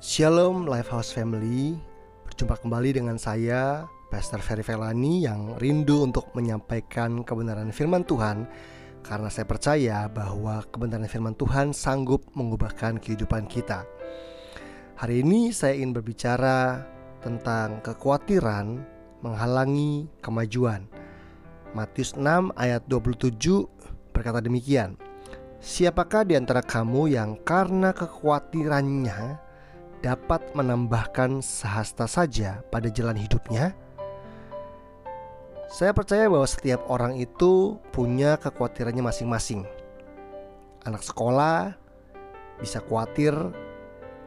Shalom Lifehouse Family. Berjumpa kembali dengan saya Pastor Ferry Felani yang rindu untuk menyampaikan kebenaran firman Tuhan. Karena saya percaya bahwa kebenaran firman Tuhan sanggup mengubahkan kehidupan kita. Hari ini saya ingin berbicara tentang kekhawatiran menghalangi kemajuan. Matius 6 ayat 27 berkata demikian Siapakah di antara kamu yang karena kekhawatirannya dapat menambahkan sehasta saja pada jalan hidupnya? Saya percaya bahwa setiap orang itu punya kekhawatirannya masing-masing. Anak sekolah bisa khawatir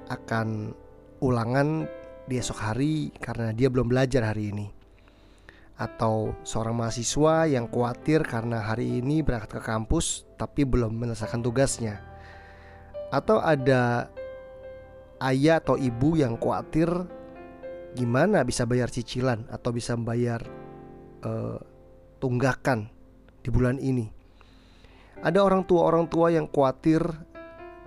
akan ulangan di esok hari karena dia belum belajar hari ini atau seorang mahasiswa yang khawatir karena hari ini berangkat ke kampus tapi belum menyelesaikan tugasnya atau ada ayah atau ibu yang khawatir gimana bisa bayar cicilan atau bisa bayar uh, tunggakan di bulan ini ada orang tua orang tua yang khawatir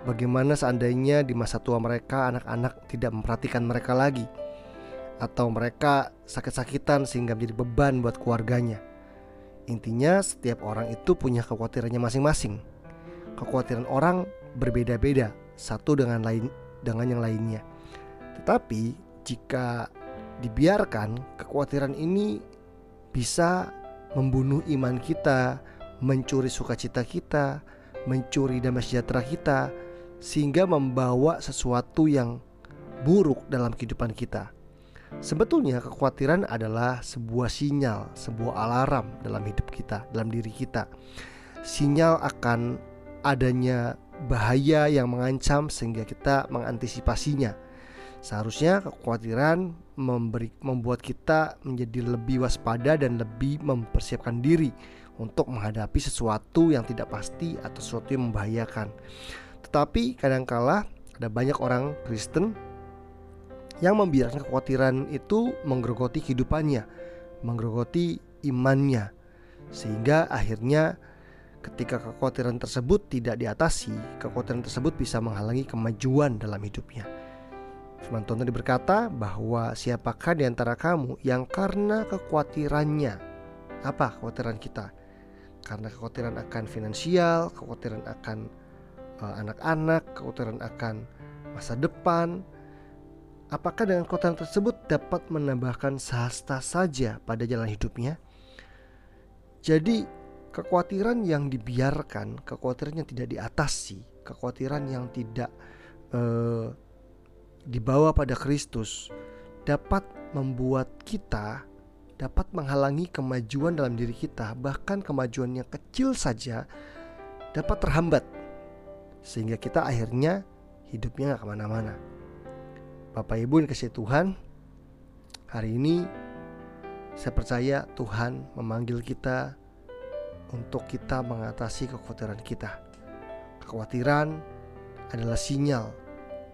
bagaimana seandainya di masa tua mereka anak-anak tidak memperhatikan mereka lagi atau mereka sakit-sakitan sehingga menjadi beban buat keluarganya. Intinya setiap orang itu punya kekhawatirannya masing-masing. Kekhawatiran orang berbeda-beda satu dengan lain dengan yang lainnya. Tetapi jika dibiarkan kekhawatiran ini bisa membunuh iman kita, mencuri sukacita kita, mencuri damai sejahtera kita sehingga membawa sesuatu yang buruk dalam kehidupan kita. Sebetulnya kekhawatiran adalah sebuah sinyal, sebuah alarm dalam hidup kita, dalam diri kita. Sinyal akan adanya bahaya yang mengancam sehingga kita mengantisipasinya. Seharusnya kekhawatiran memberi, membuat kita menjadi lebih waspada dan lebih mempersiapkan diri untuk menghadapi sesuatu yang tidak pasti atau sesuatu yang membahayakan. Tetapi kadangkala ada banyak orang Kristen yang membiarkan kekhawatiran itu menggerogoti kehidupannya, menggerogoti imannya, sehingga akhirnya ketika kekhawatiran tersebut tidak diatasi, kekhawatiran tersebut bisa menghalangi kemajuan dalam hidupnya. Firman Tuhan tadi berkata bahwa siapakah di antara kamu yang karena kekhawatirannya apa kekhawatiran kita? Karena kekhawatiran akan finansial, kekhawatiran akan eh, anak-anak, kekhawatiran akan masa depan, Apakah dengan kota tersebut dapat menambahkan sahasta saja pada jalan hidupnya? Jadi, kekhawatiran yang dibiarkan, kekhawatiran yang tidak diatasi, kekhawatiran yang tidak uh, dibawa pada Kristus dapat membuat kita dapat menghalangi kemajuan dalam diri kita, bahkan kemajuan yang kecil saja dapat terhambat, sehingga kita akhirnya hidupnya nggak ke mana-mana. Bapak Ibu yang kasih Tuhan Hari ini saya percaya Tuhan memanggil kita Untuk kita mengatasi kekhawatiran kita. Kekhawatiran adalah sinyal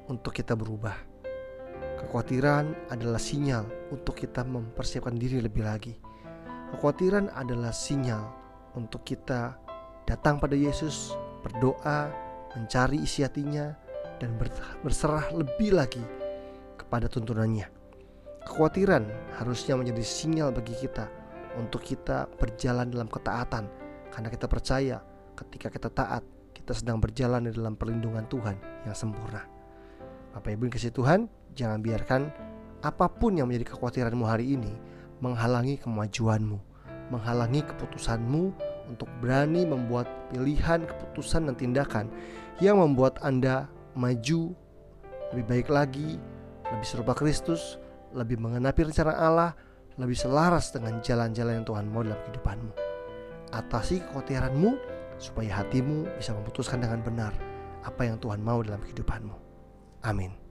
untuk kita berubah. Kekhawatiran adalah sinyal untuk kita mempersiapkan diri lebih lagi. Kekhawatiran adalah sinyal untuk kita datang pada Yesus Berdoa, mencari isi hatinya Dan berserah lebih lagi pada tuntunannya. Kekhawatiran harusnya menjadi sinyal bagi kita untuk kita berjalan dalam ketaatan karena kita percaya ketika kita taat kita sedang berjalan di dalam perlindungan Tuhan yang sempurna. Bapak Ibu yang kasih Tuhan, jangan biarkan apa pun yang menjadi kekhawatiranmu hari ini menghalangi kemajuanmu, menghalangi keputusanmu untuk berani membuat pilihan, keputusan dan tindakan yang membuat Anda maju lebih baik lagi, lebih serupa Kristus, lebih mengenapi rencana Allah, lebih selaras dengan jalan-jalan yang Tuhan mau dalam kehidupanmu. Atasi kekhawatiranmu supaya hatimu bisa memutuskan dengan benar apa yang Tuhan mau dalam kehidupanmu. Amin.